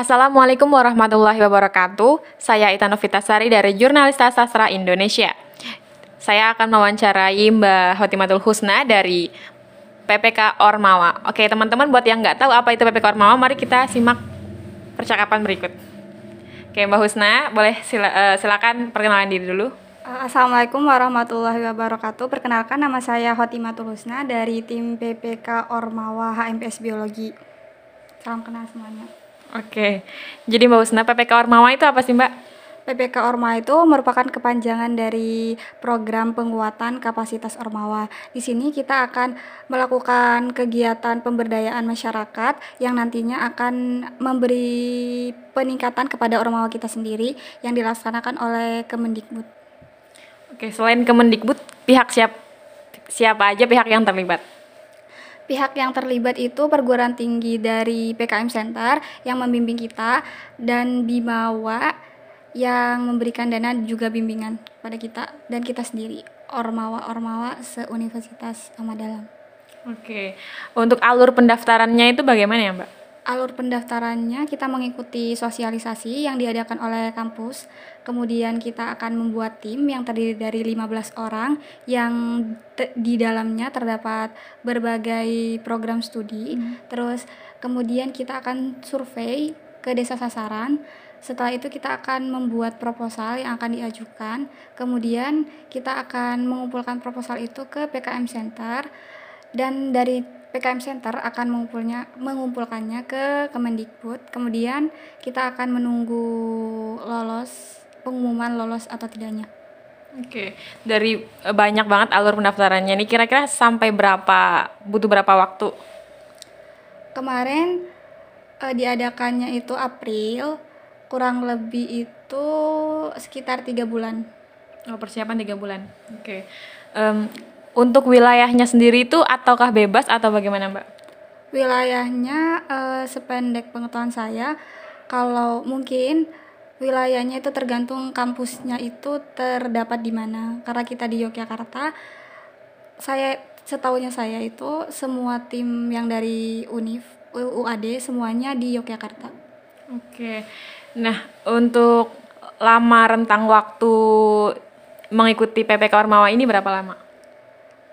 Assalamualaikum warahmatullahi wabarakatuh. Saya Ita Novitasari dari Jurnalista Sastra Indonesia. Saya akan mewawancarai Mbak Hotimatul Husna dari PPK Ormawa. Oke, teman-teman buat yang nggak tahu apa itu PPK Ormawa, mari kita simak percakapan berikut. Oke, Mbak Husna, boleh sila, uh, silakan perkenalan diri dulu. Assalamualaikum warahmatullahi wabarakatuh. Perkenalkan nama saya Hotimatul Husna dari tim PPK Ormawa HMPS Biologi. Salam kenal semuanya. Oke, jadi Mbak Husna, PPK Ormawa itu apa sih Mbak? PPK Ormawa itu merupakan kepanjangan dari program penguatan kapasitas Ormawa. Di sini kita akan melakukan kegiatan pemberdayaan masyarakat yang nantinya akan memberi peningkatan kepada Ormawa kita sendiri yang dilaksanakan oleh Kemendikbud. Oke, selain Kemendikbud, pihak siap siapa aja pihak yang terlibat? Pihak yang terlibat itu perguruan tinggi dari PKM Center yang membimbing kita dan Bimawa yang memberikan dana juga bimbingan pada kita dan kita sendiri ormawa-ormawa se-Universitas Ahmad Dalam. Oke, untuk alur pendaftarannya itu bagaimana ya Mbak? Alur pendaftarannya kita mengikuti sosialisasi yang diadakan oleh kampus. Kemudian kita akan membuat tim yang terdiri dari 15 orang yang di dalamnya terdapat berbagai program studi. Hmm. Terus kemudian kita akan survei ke desa sasaran. Setelah itu kita akan membuat proposal yang akan diajukan. Kemudian kita akan mengumpulkan proposal itu ke PKM Center dan dari PKM Center akan mengumpulnya mengumpulkannya ke Kemendikbud. Kemudian kita akan menunggu lolos pengumuman lolos atau tidaknya. Oke, dari eh, banyak banget alur pendaftarannya ini kira-kira sampai berapa butuh berapa waktu? Kemarin eh, diadakannya itu April, kurang lebih itu sekitar tiga bulan. Oh persiapan tiga bulan. Oke. Um, untuk wilayahnya sendiri itu ataukah bebas atau bagaimana Mbak? Wilayahnya uh, sependek pengetahuan saya, kalau mungkin wilayahnya itu tergantung kampusnya itu terdapat di mana. Karena kita di Yogyakarta, saya setahunya saya itu semua tim yang dari Unif UAD semuanya di Yogyakarta. Oke. Nah, untuk lama rentang waktu mengikuti PPK Ormawa ini berapa lama?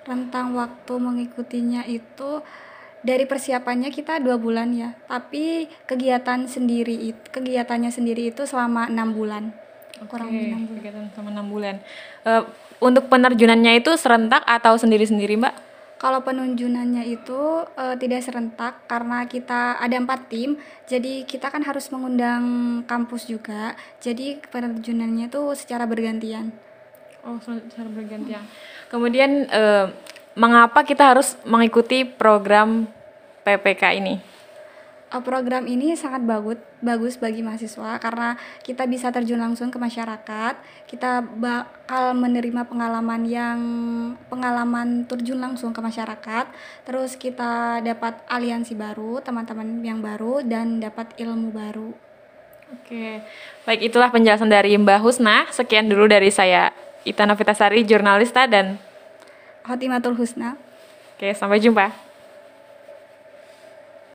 Rentang waktu mengikutinya itu dari persiapannya kita dua bulan ya. Tapi kegiatan sendiri itu kegiatannya sendiri itu selama enam bulan. Kurang lebih enam bulan. kegiatan selama enam bulan. Uh, untuk penerjunannya itu serentak atau sendiri-sendiri mbak? Kalau penunjunannya itu uh, tidak serentak karena kita ada empat tim. Jadi kita kan harus mengundang kampus juga. Jadi penerjunannya itu secara bergantian oh secara bergantian Kemudian eh, mengapa kita harus mengikuti program PPK ini? Oh, program ini sangat bagus bagus bagi mahasiswa karena kita bisa terjun langsung ke masyarakat. Kita bakal menerima pengalaman yang pengalaman terjun langsung ke masyarakat. Terus kita dapat aliansi baru, teman-teman yang baru dan dapat ilmu baru. Oke. Baik, itulah penjelasan dari Mbak Husna. Sekian dulu dari saya Ita Novitasari, jurnalista dan Hotimatul Husna. Oke, sampai jumpa.